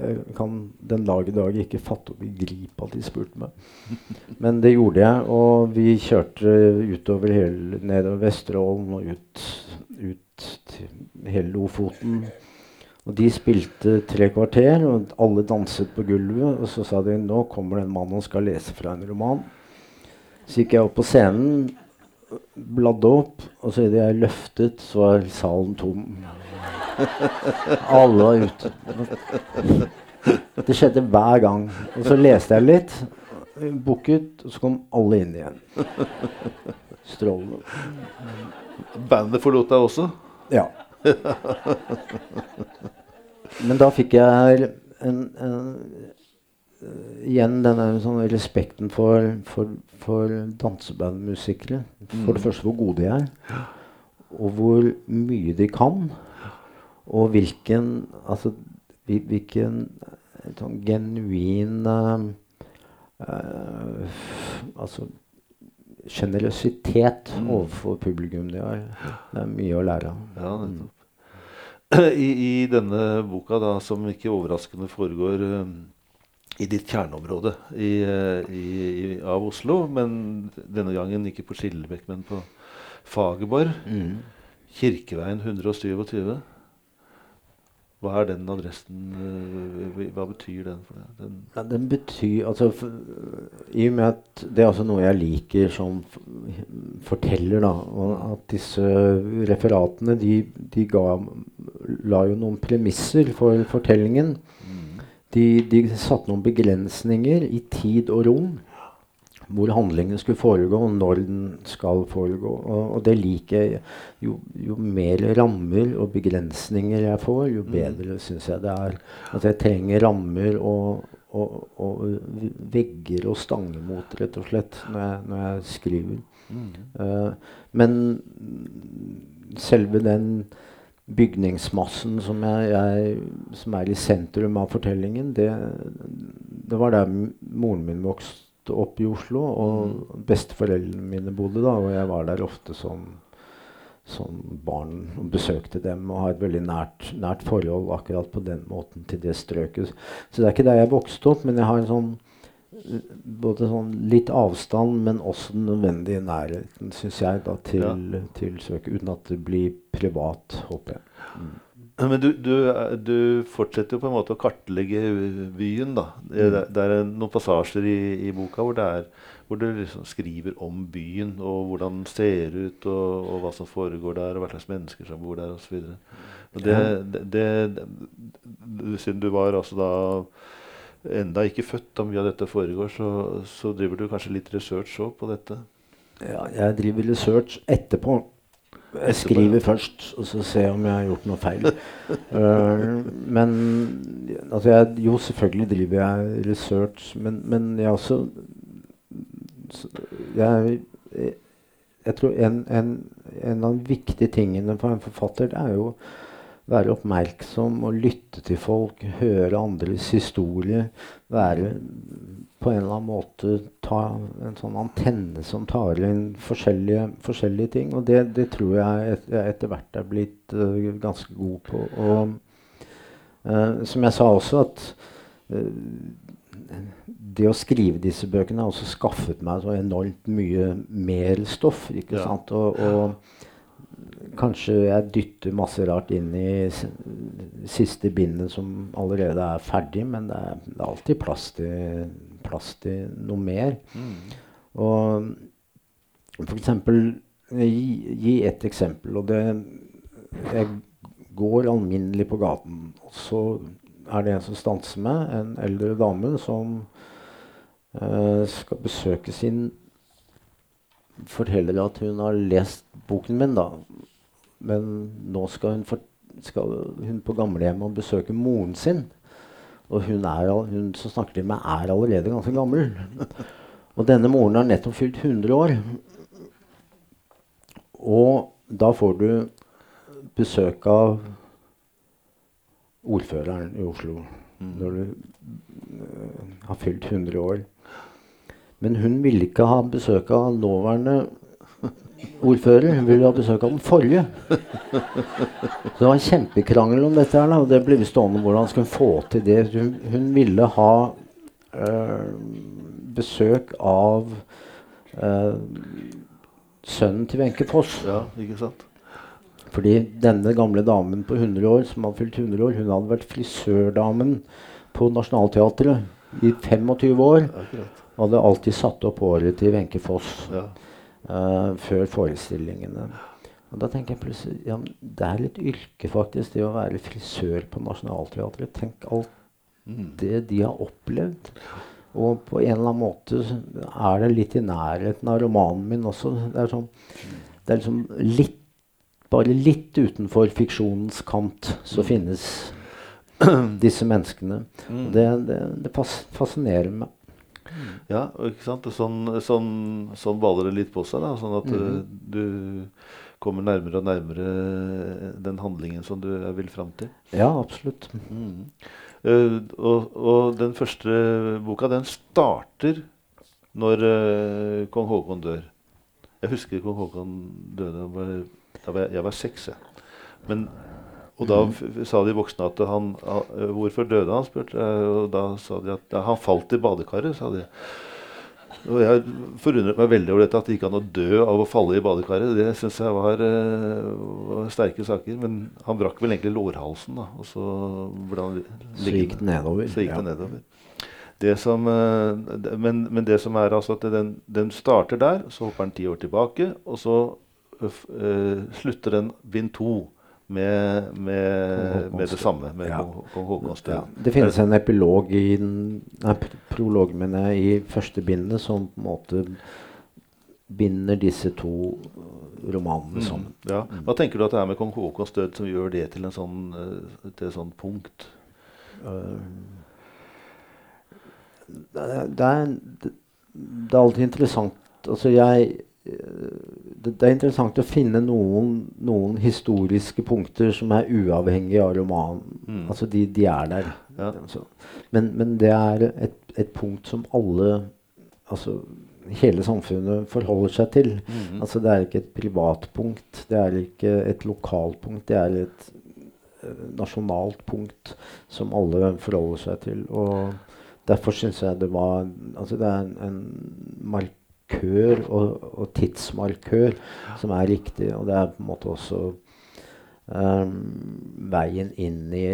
Jeg kan den dag i dag ikke fatte og begripe at de spurte meg. Men det gjorde jeg, og vi kjørte utover nedover Vesterålen og ut, ut til hele Lofoten. Og de spilte tre kvarter, og alle danset på gulvet. Og så sa de nå kommer det en mann og skal lese fra en roman. Så gikk jeg opp på scenen, bladde opp, og så idet jeg løftet, så var salen tom. Alle var ute. Det skjedde hver gang. Og så leste jeg litt, booket, og så kom alle inn igjen. Strålende. Bandet forlot deg også. Ja. Men da fikk jeg en, en, igjen denne sånn respekten for, for, for dansebandmusikere. For det første hvor gode de er, og hvor mye de kan. Og hvilken Altså hvilken eh, sånn genuin uh, eh, Altså sjenerøsitet Mm. overfor publikum de har. Det er mye å lære av. Ja, nettopp. I, I denne boka, da, som ikke overraskende foregår eh, i ditt kjerneområde i, eh, i, i, av Oslo, men denne gangen ikke på Skillebekk, men på Fagerborg. Mm. Kirkeveien 127. Hva er den adressen eh, Hva betyr den for deg? Den, Ja, den betyr altså for, I og med at det er altså noe jeg liker som forteller, da, at disse referatene de, de ga, la jo noen premisser for fortellingen. De, de satte noen begrensninger i tid og rom. Hvor handlingen skulle foregå, og når den skal foregå. Og, og det liker jeg. Jo, jo mer rammer og begrensninger jeg får, jo bedre syns jeg det er. At jeg trenger rammer og, og, og vegger å stange mot, rett og slett, når jeg, når jeg skriver. Eh, men selve den bygningsmassen som, jeg, jeg, som er i sentrum av fortellingen, det, det var der moren min vokste opp i Oslo, og besteforeldrene mine bodde da, og jeg var der ofte som, som barn og besøkte dem og har et veldig nært, nært forhold akkurat på den måten til det strøket. Så det er ikke der jeg vokste opp, men jeg har en sånn både sånn litt avstand, men også den nødvendige nærheten, syns jeg, da, til, til søket. Uten at det blir privat, håper jeg. Men du, du, du fortsetter jo på en måte å kartlegge byen. da. Det, er- det er noen passasjer i, i boka hvor, det er, hvor du liksom skriver om byen, og hvordan den ser ut, og, og hva som foregår der, og hva slags mennesker som bor der, osv. Siden du var altså da enda ikke født da mye av dette foregår, så, så driver du kanskje litt research òg på dette? Ja, jeg driver research etterpå. Jeg skriver først, og så ser jeg om jeg har gjort noe feil. uh, men altså jeg, Jo, selvfølgelig driver jeg research, men, men jeg også jeg, jeg tror en, en, en av de viktige tingene for en forfatter det er jo være oppmerksom og lytte til folk, høre andres historie. Være på en eller annen måte ta en sånn antenne som tar inn forskjellige, forskjellige ting. Og det, det tror jeg et, jeg etter hvert er blitt uh, ganske god på. Og uh, som jeg sa også, at uh, det å skrive disse bøkene har også skaffet meg så enormt mye mer stoff. ikke Ja. sant? Og, og kanskje jeg dytter masse rart inn i siste bindet som allerede er ferdig, men det er, det er alltid plass til, plass til noe mer. Og for eksempel gi, gi et eksempel. Og det Jeg går alminnelig på gaten, og så er det en som stanser meg, en eldre dame som uh, skal besøke sin Forteller at hun har lest boken min, da. Men nå skal hun, for, skal hun på gamlehjemmet og besøke moren sin. Og hun, er, hun som snakker til meg, er allerede ganske gammel. Og denne moren har nettopp fylt 100 år. Og da får du besøk av ordføreren i Oslo når du øh, har fylt 100 år. Men hun ville ikke ha besøk av nåværende ordfører. Ville ha besøk av den forrige. Så det var en kjempekrangel om dette, her, da, og det ble vi stående hvordan hvordan skulle hun få til det. Hun, hun ville ha øh, besøk av øh, sønnen til Wenche Foss. Ja, ikke sant? Fordi denne gamle damen på 100 år, som hadde fylt 100 år, hun hadde vært frisørdamen på Nationaltheatret i 25 år. Akkurat. Og hadde alltid satt opp håret til Wenche Foss Ja. Eh, før forestillingene. Og da tenker jeg plutselig ja, det er litt yrke, faktisk, det å være frisør på Nationaltheatret. Tenk alt det de har opplevd. Og på en eller annen måte er det litt i nærheten av romanen min også. Det er, sånn, det er liksom litt Bare litt utenfor fiksjonens kant så finnes disse menneskene. Og det, det, det fas fascinerer meg. Ja, ikke sant? Sånn, sånn, sånn baller det litt på seg. da, Sånn at eh, du kommer nærmere og nærmere den handlingen som du vil fram til. Ja, absolutt. Eh, og, og den første boka, den starter når uh, kong Haakon dør. Jeg husker kong Haakon døde da var, jeg, jeg var seks. Men Og da f- sa de voksne at han, han Hvorfor døde han? spurte jeg. Og da sa de at ja, han falt i badekaret. sa de. Og jeg forundret meg veldig over dette, at det gikk an å dø av å falle i badekaret. Det syns jeg var, eh, var sterke saker. Men han brakk vel egentlig lårhalsen, da. Og så ble han Så gikk det nedover. Så gikk det nedover. Det som, eh, men, men det som er altså at den, den starter der, så hopper den ti år tilbake, og så øh, slutter den bind to med, med, med det samme, med Ja. kong, Håkons død. Ja, det finnes en epilog i nei, prolog mener jeg, i første bindet som på en måte binder disse to øh, romanene sammen. Mm, ja. Hva tenker du at det er med kong Haakons død som gjør det til en sånn, øh, til et sånt punkt? Øh, det, er- det, er, det, er alltid interessant Altså jeg det, er interessant å finne noen, noen historiske punkter som er uavhengige av romanen. Mm. Altså de, de er der. Ja. Men, men det er et, et punkt som alle Altså hele samfunnet forholder seg til. Mhm. Altså Det er ikke et privatpunkt, det er ikke et lokalpunkt. Det er et eh, nasjonalt punkt som alle forholder seg til. Og derfor syns jeg det var Altså det er en, en markør og, og tidsmarkør som er riktig. Og det er på en måte også um, veien inn i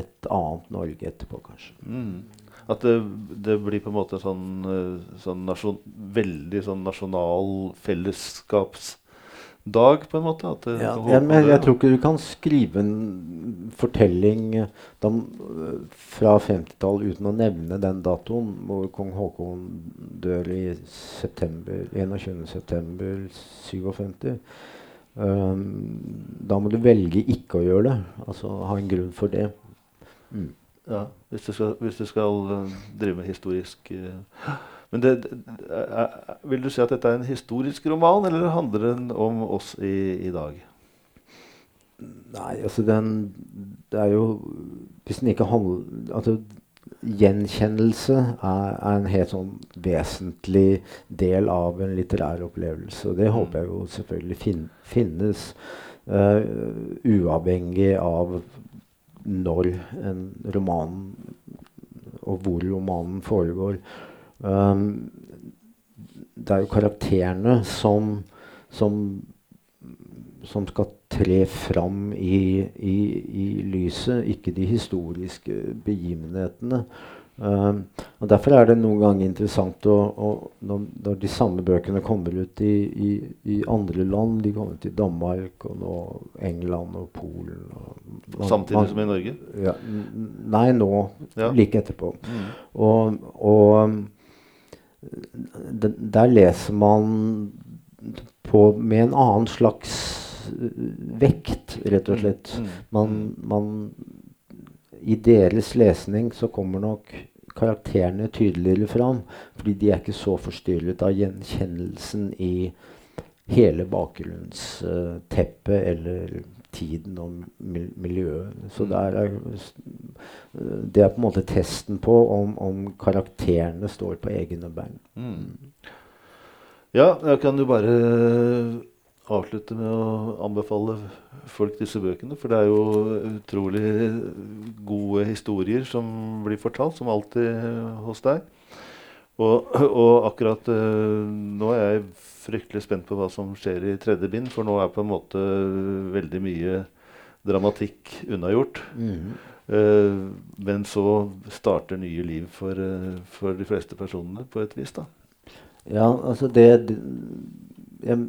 et annet Norge etterpå, kanskje. Mm. At det, det blir på en måte sånn, øh, sånn nasjon, veldig sånn nasjonal fellesskapsdag, på en måte? Ja, jeg, men jeg tror ikke du kan skrive en fortelling da, øh, fra 50-tallet uten å nevne den datoen hvor kong Haakon dør i september, 21. september 57. Um, da må du velge ikke å gjøre det. Altså ha en grunn for det. Mm. Ja, hvis du skal, hvis du skal uh, drive med historisk øh. Men det, vil du si at dette er en historisk roman, eller handler den om oss i, i dag? Nei, altså den Det er jo Hvis den ikke handler Altså gjenkjennelse er, er en helt sånn vesentlig del av en litterær opplevelse. Og det håper jeg jo selvfølgelig fin, finnes. Uh, uavhengig av når en roman og hvor romanen foregår. Um, det er jo karakterene som, som som skal tre fram i, i, i lyset, ikke de historiske begivenhetene. Um, og Derfor er det noen ganger interessant å, å, når, når de samme bøkene kommer ut i, i, i andre land De kommer ut i Danmark og nå England og Polen. Og, Samtidig man- som i Norge? ja, Nei, nå. Ja. Like etterpå. Mm. Og, og der leser man på, med en annen slags uh, vekt, rett og slett. Mm. Man, man I deres lesning så kommer nok karakterene tydeligere fram, fordi de er ikke så forstyrret av gjenkjennelsen i hele bakgrunnsteppet eller tiden og miljøet. Så Mm. der er, det er på en måte testen på om, om karakterene står på egne bein. Mm. Ja, jeg kan jo bare avslutte med å anbefale folk disse bøkene. For det er jo utrolig gode historier som blir fortalt, som alltid hos deg. Og, og akkurat eh, nå er jeg fryktelig spent på hva som skjer i tredje bind, for nå er på en måte veldig mye dramatikk unnagjort. Eh, men så starter nye liv for, uh, for de fleste personene på et vis, da. Ja, altså det det, jeg,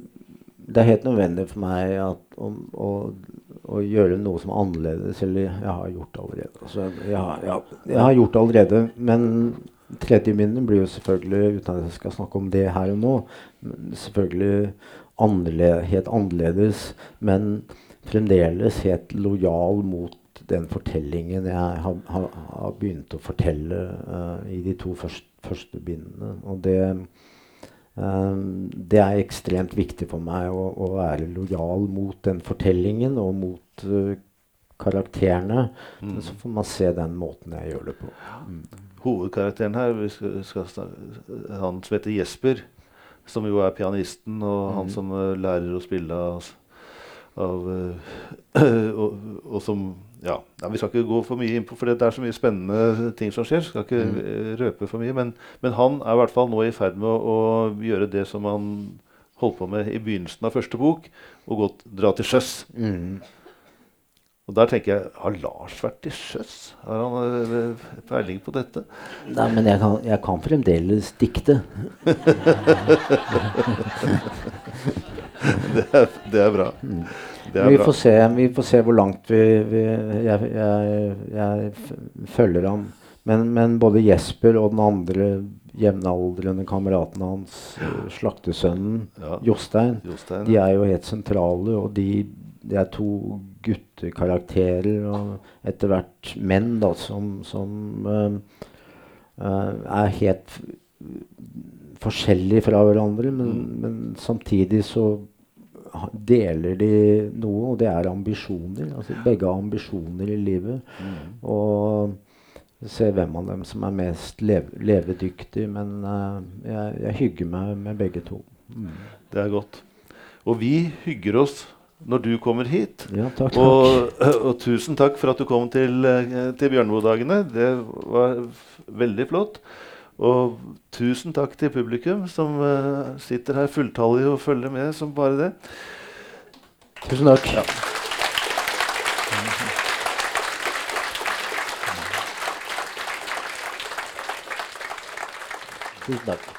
det er helt nødvendig for meg at, om, å, å gjøre noe som er annerledes. Eller jeg har gjort det allerede. Altså, jeg, har, ja, jeg har gjort det allerede, men tredje minne blir jo selvfølgelig, uten at jeg skal snakke om det her og nå, selvfølgelig annerledes, helt annerledes. Men fremdeles helt lojal mot den fortellingen jeg har, har, har begynt å fortelle uh, i de to første, første bindene. Og det Um, det er ekstremt viktig for meg å, å være lojal mot den fortellingen og mot uh, karakterene. Mm. Så får man se den måten jeg gjør det på. Mm. Hovedkarakteren her, vi skal, skal, snak- han som heter Jesper, som jo er pianisten, og han Mhm. som uh, lærer å spille av, av eh, og, og som ja, ja, Vi skal ikke gå for mye inn på, for det er så mye spennende ting som skjer. Skal ikke mm. røpe for mye. Men, men han er i hvert fall nå i ferd med å, å gjøre det som han holdt på med i begynnelsen av første bok, og godt dra til sjøs. Mm. Og der tenker jeg Har Lars vært til sjøs? Har han eh, peiling på dette? Nei, men jeg kan, jeg kan fremdeles dikte. Det er, det er bra. Det er Vi bra. får, se, vi får se hvor langt vi, vi jeg, jeg, jeg følger ham. Men, men både Jesper og den andre jevnaldrende kameraten hans, slaktesønnen Ja. Jostein, Jostein. de er jo helt sentrale. Og de, de er to guttekarakterer, og etter hvert menn, da, som, som uh, uh, er helt forskjellige fra hverandre, men, men samtidig så deler de noe, og det er ambisjoner. Altså, begge har ambisjoner i livet. Og se hvem av dem som er mest lev levedyktig. Men uh, jeg, jeg hygger meg med begge to. Mm. Det er godt. Og vi hygger oss når du kommer hit. Ja, takk, takk. Og, og tusen takk for at du kom til, eh, til Bjørneboe-dagene. Det var veldig flott. Og tusen takk til publikum som uh, sitter her fulltallig og følger med som bare det. Tusen takk. Ja. Tusen takk.